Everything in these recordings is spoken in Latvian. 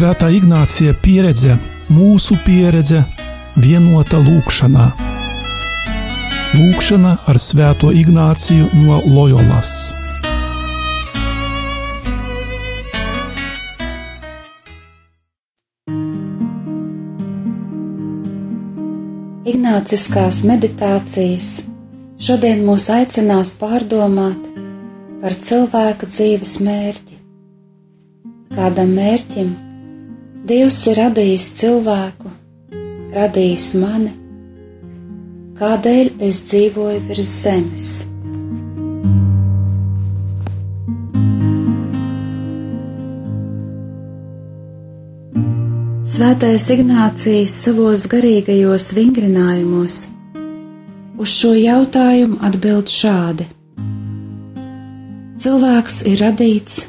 Svētā Ignācija pieredze, mūsu pieredze, vienota lūkšanā. Lūkšana ar Svēto Ignāciju no Loyolas. Ignāciskās meditācijas šodien mūs aicinās pārdomāt par cilvēka dzīves mērķi. Kādam mērķim Dievs ir radījis cilvēku, radījis mani, kādēļ es dzīvoju virs zemes. Svētais Ignācijas savos garīgajos vingrinājumos uz šo jautājumu atbild šādi: Cilvēks ir radīts,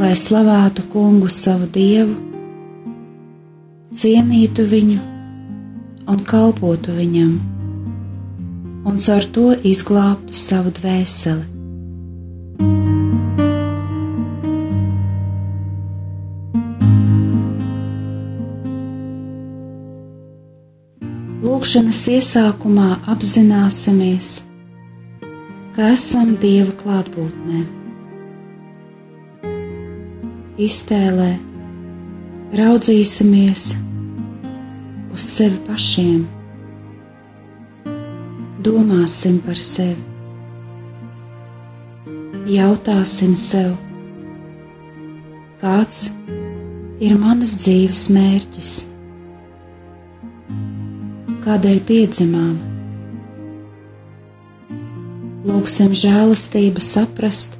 lai slavētu kungu savu dievu cienītu viņu un kalpotu viņam, un caur to izglābtu savu dvēseli. Lūkšanas iesākumā apzināsimies, ka esam Dieva klātbūtnē. Iztēlē raudzīsimies uz sevi pašiem, domāsim par sevi, jautāsim sev, kāds ir manas dzīves mērķis, kādēļ piedzimām. Lūksim žēlastību saprast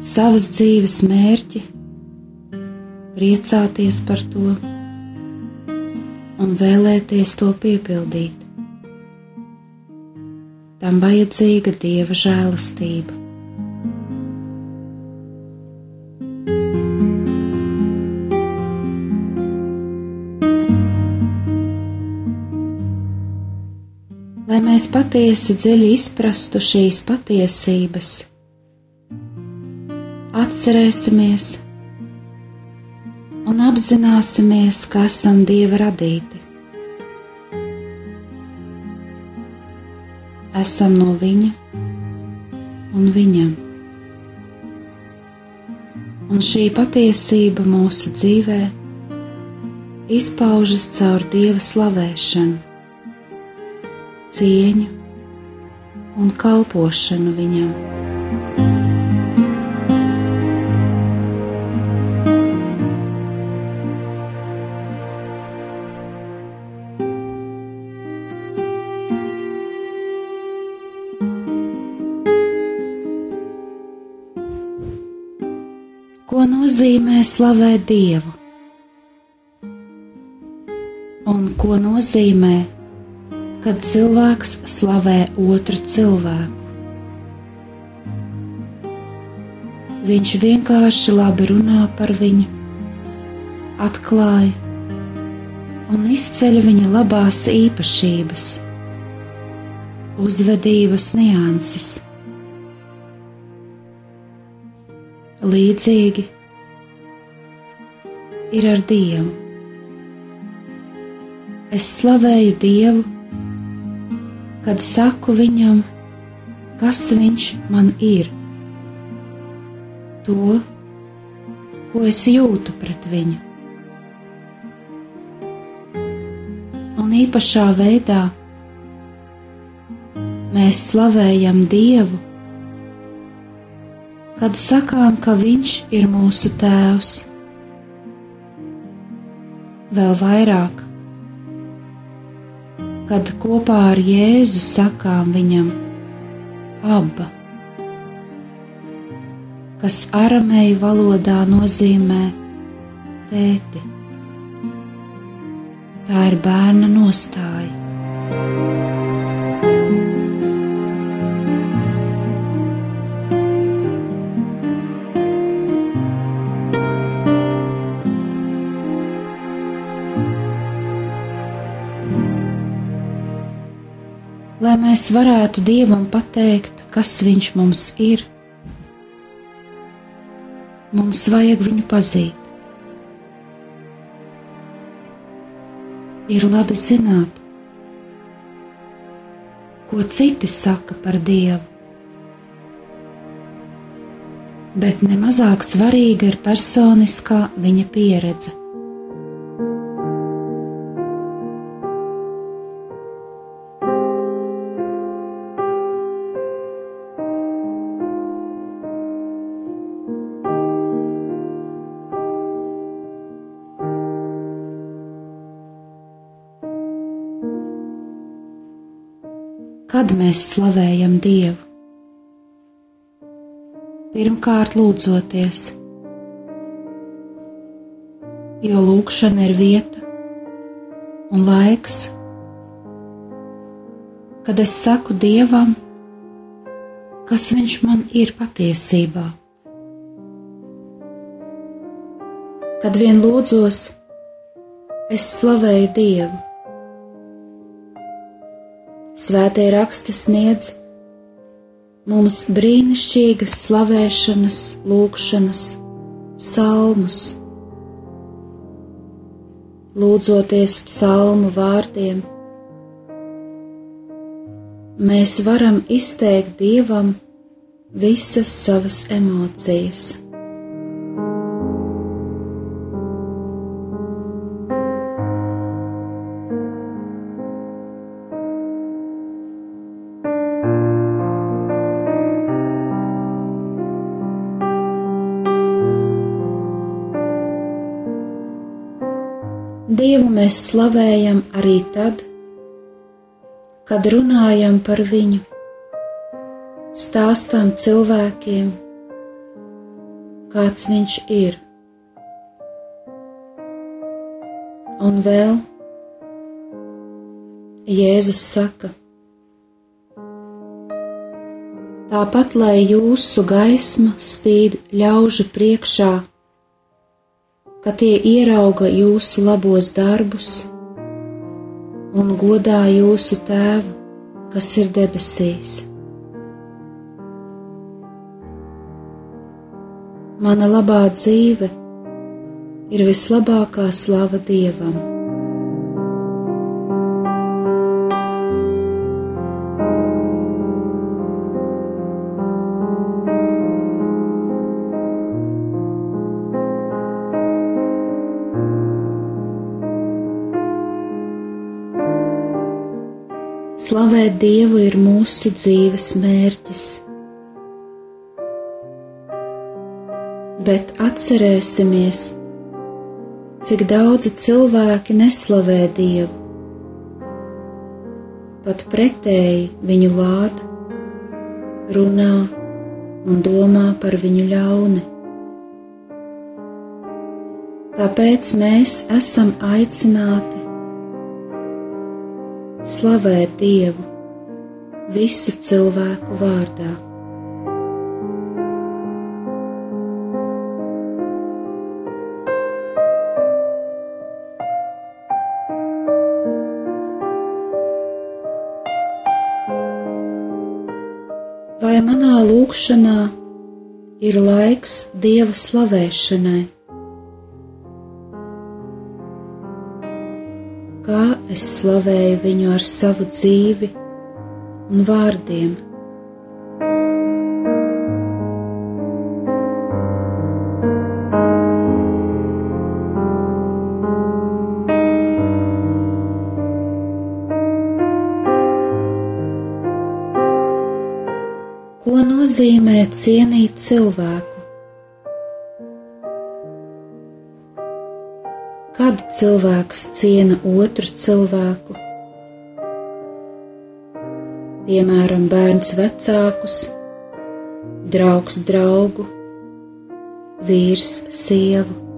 savas dzīves mērķi priecāties par to un vēlēties to piepildīt. Tam vajadzīga dieva žēlastība. Lai mēs patiesi dziļi izprastu šīs patiesības, atcerēsimies, un apzināsimies, ka esam Dieva radīti. Esam no Viņa un Viņam. Un šī patiesība mūsu dzīvē izpaužas caur Dieva slavēšanu, cieņu un kalpošanu Viņam. Nozīmē slavēt Dievu un ko nozīmē, kad cilvēks slavē otru cilvēku. Viņš vienkārši labi runā par viņu, atklāja un izceļ viņa labās īpašības, uzvedības nianses. līdzīgi ir ar Dievu. Es slavēju Dievu, kad saku viņam, kas viņš man ir, to, ko es jūtu pret viņu. Un īpašā veidā mēs slavējam Dievu kad sakām, ka Viņš ir mūsu Tēvs. Vēl vairāk, kad kopā ar Jēzu sakām Viņam Abba, kas aramēju valodā nozīmē tēti. Tā ir bērna nostāja. lai mēs varētu Dievam pateikt, kas Viņš mums ir. Mums vajag viņu pazīt. Ir labi zināt, ko citi saka par Dievu. Bet nemazāk svarīga ir personiskā viņa pieredze. Kad mēs slavējam Dievu? Pirmkārt, lūdzoties, jo lūkšana ir vieta un laiks, kad es saku Dievam, kas Viņš man ir patiesībā. Kad vien lūdzos, es slavēju Dievu Svētie raksti sniedz mums brīnišķīgas slavēšanas, lūgšanas, psalmus. Lūdzoties psalmu vārdiem, mēs varam izteikt Dievam visas savas emocijas. Dievu mēs slavējam arī tad, kad runājam par viņu, stāstām cilvēkiem, kāds viņš ir. Un vēl Jēzus saka, tāpat lai jūsu gaisma spīd ļaužu priekšā ka tie ierauga jūsu labos darbus un godā jūsu tēvu, kas ir debesīs. Mana labā dzīve ir vislabākā slava Dievam. Slavēt Dievu ir mūsu dzīves mērķis. Bet atcerēsimies, cik daudzi cilvēki neslavē Dievu. Pat pretēji viņu lāda, runā un domā par viņu ļauni. Tāpēc mēs esam aicināti slavēt Dievu visu cilvēku vārdā. Vai manā lūkšanā ir laiks Dieva slavēšanai? Es slavēju viņu ar savu dzīvi un vārdiem. Ko nozīmē cienīt cilvēku? Kad cilvēks ciena otru cilvēku, piemēram, bērns vecākus, draugs draugu, vīrs sievu.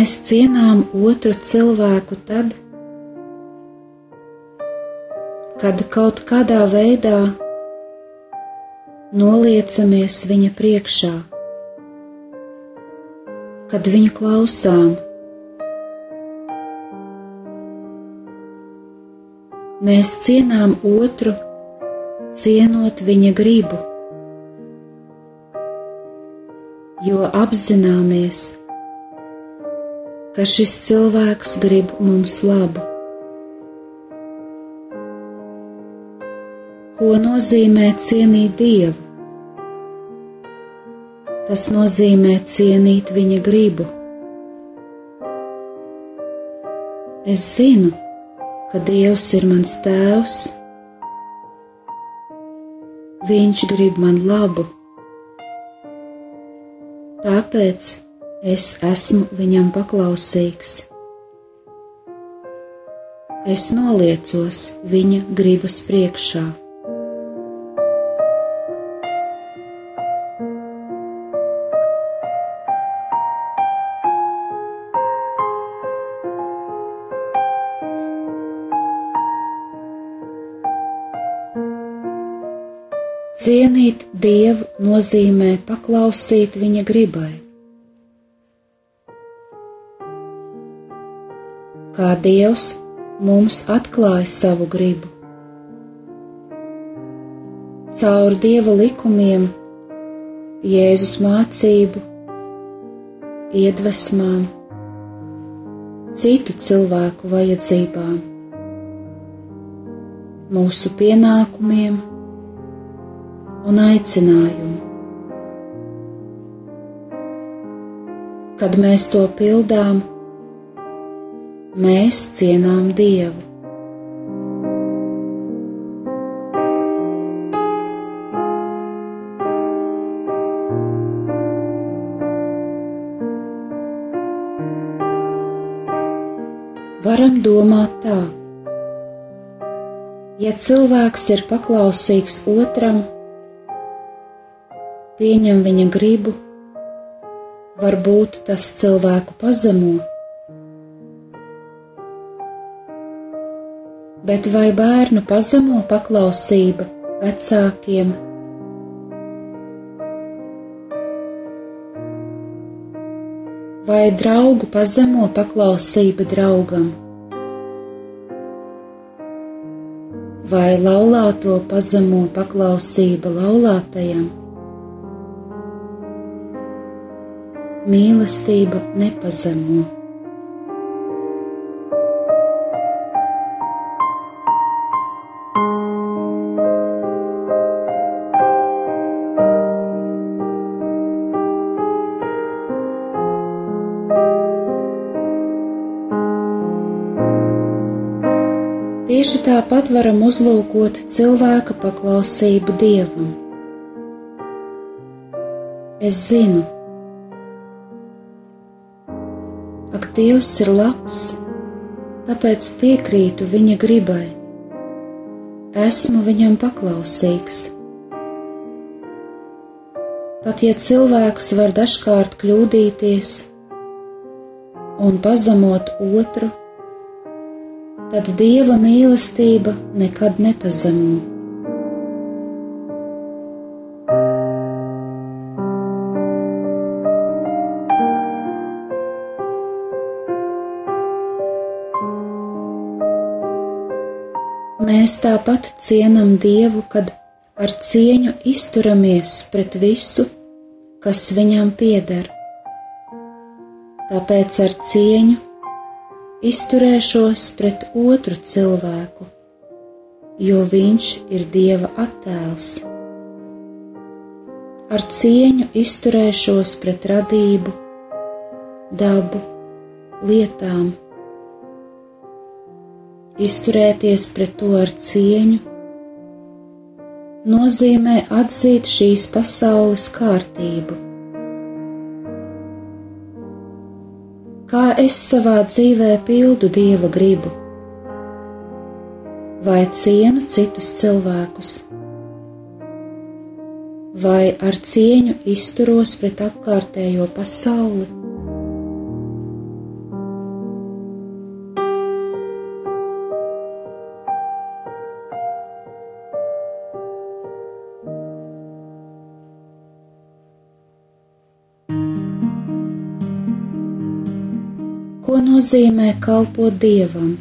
Mēs cienām otru cilvēku tad, kad kaut kādā veidā noliecamies viņa priekšā, kad viņu klausām, mēs cienām otru, cienot viņa gribu, jo apzināmies, ka šis cilvēks grib mums labu. Ko nozīmē cienīt Dievu? Tas nozīmē cienīt viņa gribu. Es zinu, ka Dievs ir mans tēvs. Viņš grib man labu. Tāpēc es esmu viņam paklausīgs. Es noliecos viņa gribas priekšā. Cienīt Dievu nozīmē paklausīt Viņa gribai. Kā Dievs mums atklāja savu gribu. Caur Dieva likumiem, Jēzus mācību, iedvesmām, citu cilvēku vajadzībām, mūsu pienākumiem un aicinājumu. Kad mēs to pildām, mēs cienām Dievu. Varam domāt tā, ja cilvēks ir paklausīgs otram, pieņem viņa gribu, varbūt tas cilvēku pazemo. Bet vai bērnu pazemo paklausība vecākiem? Vai draugu pazemo paklausība draugam? Vai laulāto pazemo paklausība laulātajam? mīlestība nepazemo. Tāpat varam uzlūkot cilvēka paklausību dievam. Es zinu, Dievs ir labs, tāpēc piekrītu viņa gribai. Esmu viņam paklausīgs. Pat ja cilvēks var dažkārt kļūdīties un pazemot otru, tad dieva mīlestība nekad nepazemo. Mēs tāpat cienam Dievu, kad ar cieņu izturamies pret visu, kas viņam pieder. Tāpēc ar cieņu izturēšos pret otru cilvēku, jo viņš ir Dieva attēls. Ar cieņu izturēšos pret radību, dabu, lietām izturēties pret to ar cieņu, nozīmē atzīt šīs pasaules kārtību. Kā es savā dzīvē pildu dieva gribu, vai cienu citus cilvēkus, vai ar cieņu izturos pret apkārtējo pasauli. Nozīmē kalpot dievam.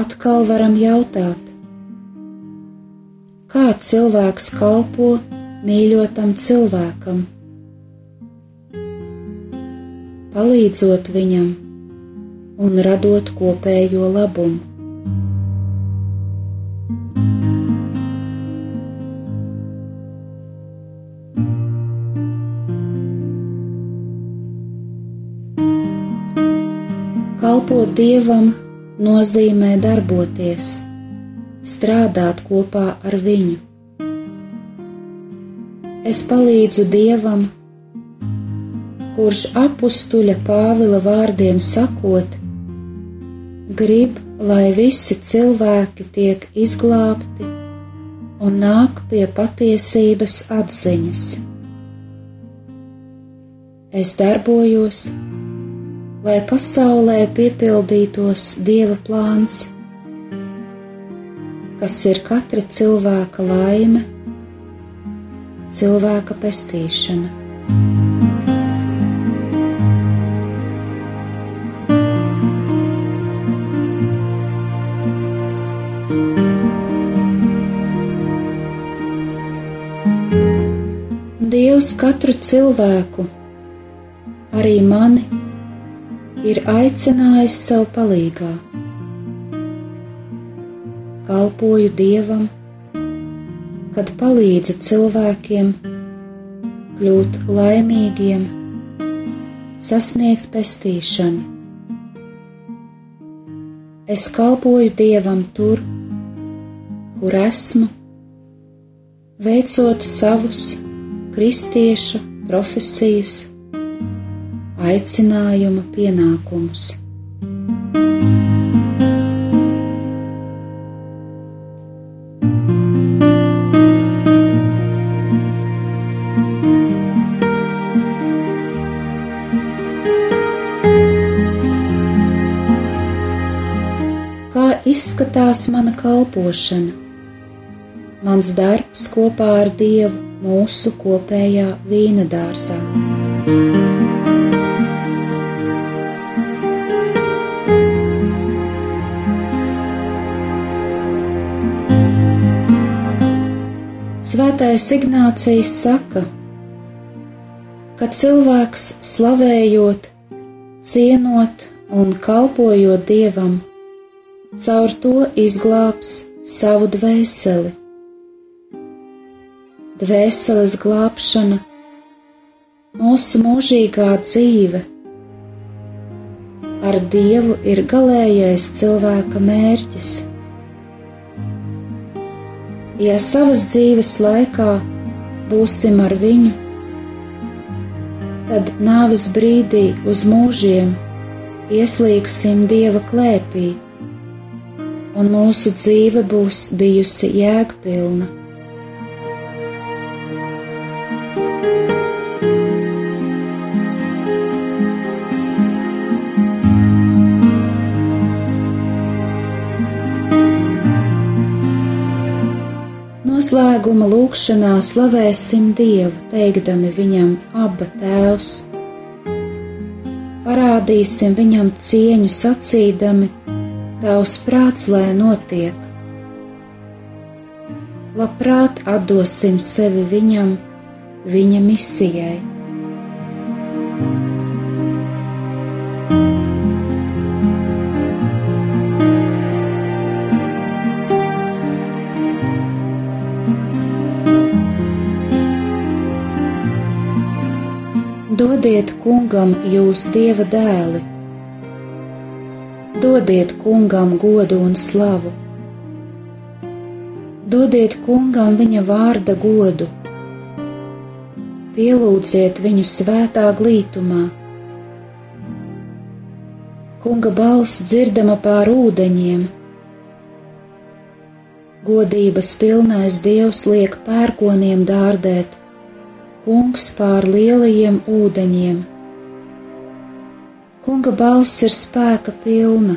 atkal varam jautāt, kā cilvēks kalpo mīļotam cilvēkam, palīdzot viņam un radot kopējo labumu. Kalpot dievam nozīmē darboties, strādāt kopā ar viņu. Es palīdzu dievam, kurš apstuļa Pāvila vārdiem sakot, grib, lai visi cilvēki tiek izglābti un nāk pie patiesības atziņas. Es darbojos, lai pasaulē piepildītos Dieva plāns, kas ir katra cilvēka laime, cilvēka pestīšana. Dievs katru cilvēku, arī mani, ir aicinājis sev palīgā. Kalpoju Dievam, kad palīdzu cilvēkiem kļūt laimīgiem, sasniegt pestīšanu. Es kalpoju Dievam tur, kur esmu, veicot savus kristieša profesijas aicinājuma pienākumus. Kā izskatās mana kalpošana? Mans darbs kopā ar Dievu mūsu kopējā vīna dārzā. Svētais Ignācijas saka, ka cilvēks slavējot, cienot un kalpojot dievam, caur to izglābs savu dvēseli. Dvēseles glābšana, mūsu mūžīgā dzīve ar Dievu ir galīgais cilvēka mērķis ja savas dzīves laikā būsim ar viņu, tad nāves brīdī uz mūžiem ieslīgsim Dieva klēpī, un mūsu dzīve būs bijusi jēgpilna. Noslēguma lūkšanā slavēsim Dievu, teikdami viņam, Abba Tēvs. Parādīsim viņam cieņu sacīdami, Tavs prāts, lai notiek. Labprāt atdosim sevi viņam, viņa misijai. Dodiet kungam jūs dieva dēli, dodiet kungam godu un slavu, dodiet kungam viņa vārda godu, pielūdziet viņu svētā glītumā. Kunga balss dzirdama pār ūdeņiem, godības pilnais dievs liek pērkoniem dārdēt kungs pār lielajiem ūdeņiem. Kunga balss ir spēka pilna,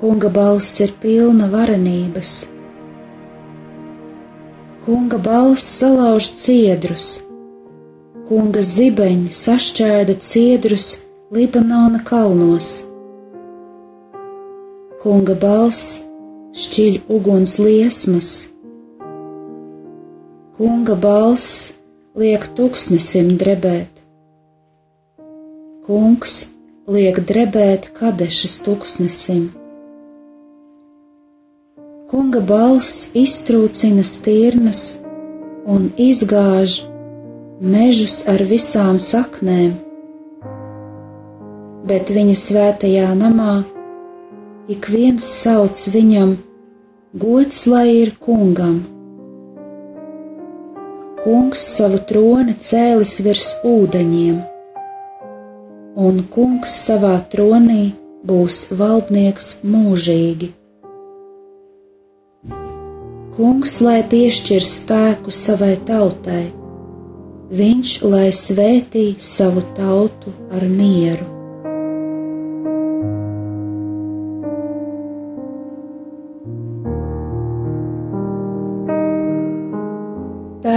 kunga balss ir pilna varenības. Kunga balss salauž ciedrus, kunga zibeņi sašķēda ciedrus Libanona kalnos. kunga balss šķiļ uguns liesmas. Kunga balss liek tuksnesim drebēt. Kungs liek drebēt kadešas tuksnesim. Kunga balss iztrūcina stirnas un izgāž mežus ar visām saknēm, bet viņa svētajā namā ik viens sauc viņam: Gods lai ir kungam! Kungs savu troni cēlis virs ūdeņiem, un kungs savā tronī būs valdnieks mūžīgi. Kungs lai piešķir spēku savai tautai, viņš lai svētī savu tautu ar mieru.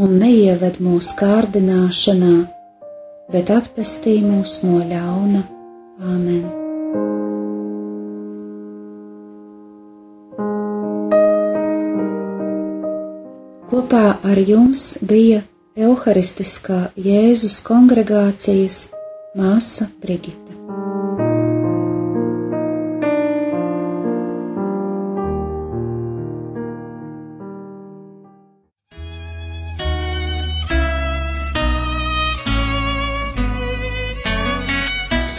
un neieved mūsu kārdināšanā, bet atpestī mūs no ļauna. Āmen! Kopā ar jums bija Euharistiskā Jēzus kongregācijas māsa Brigita.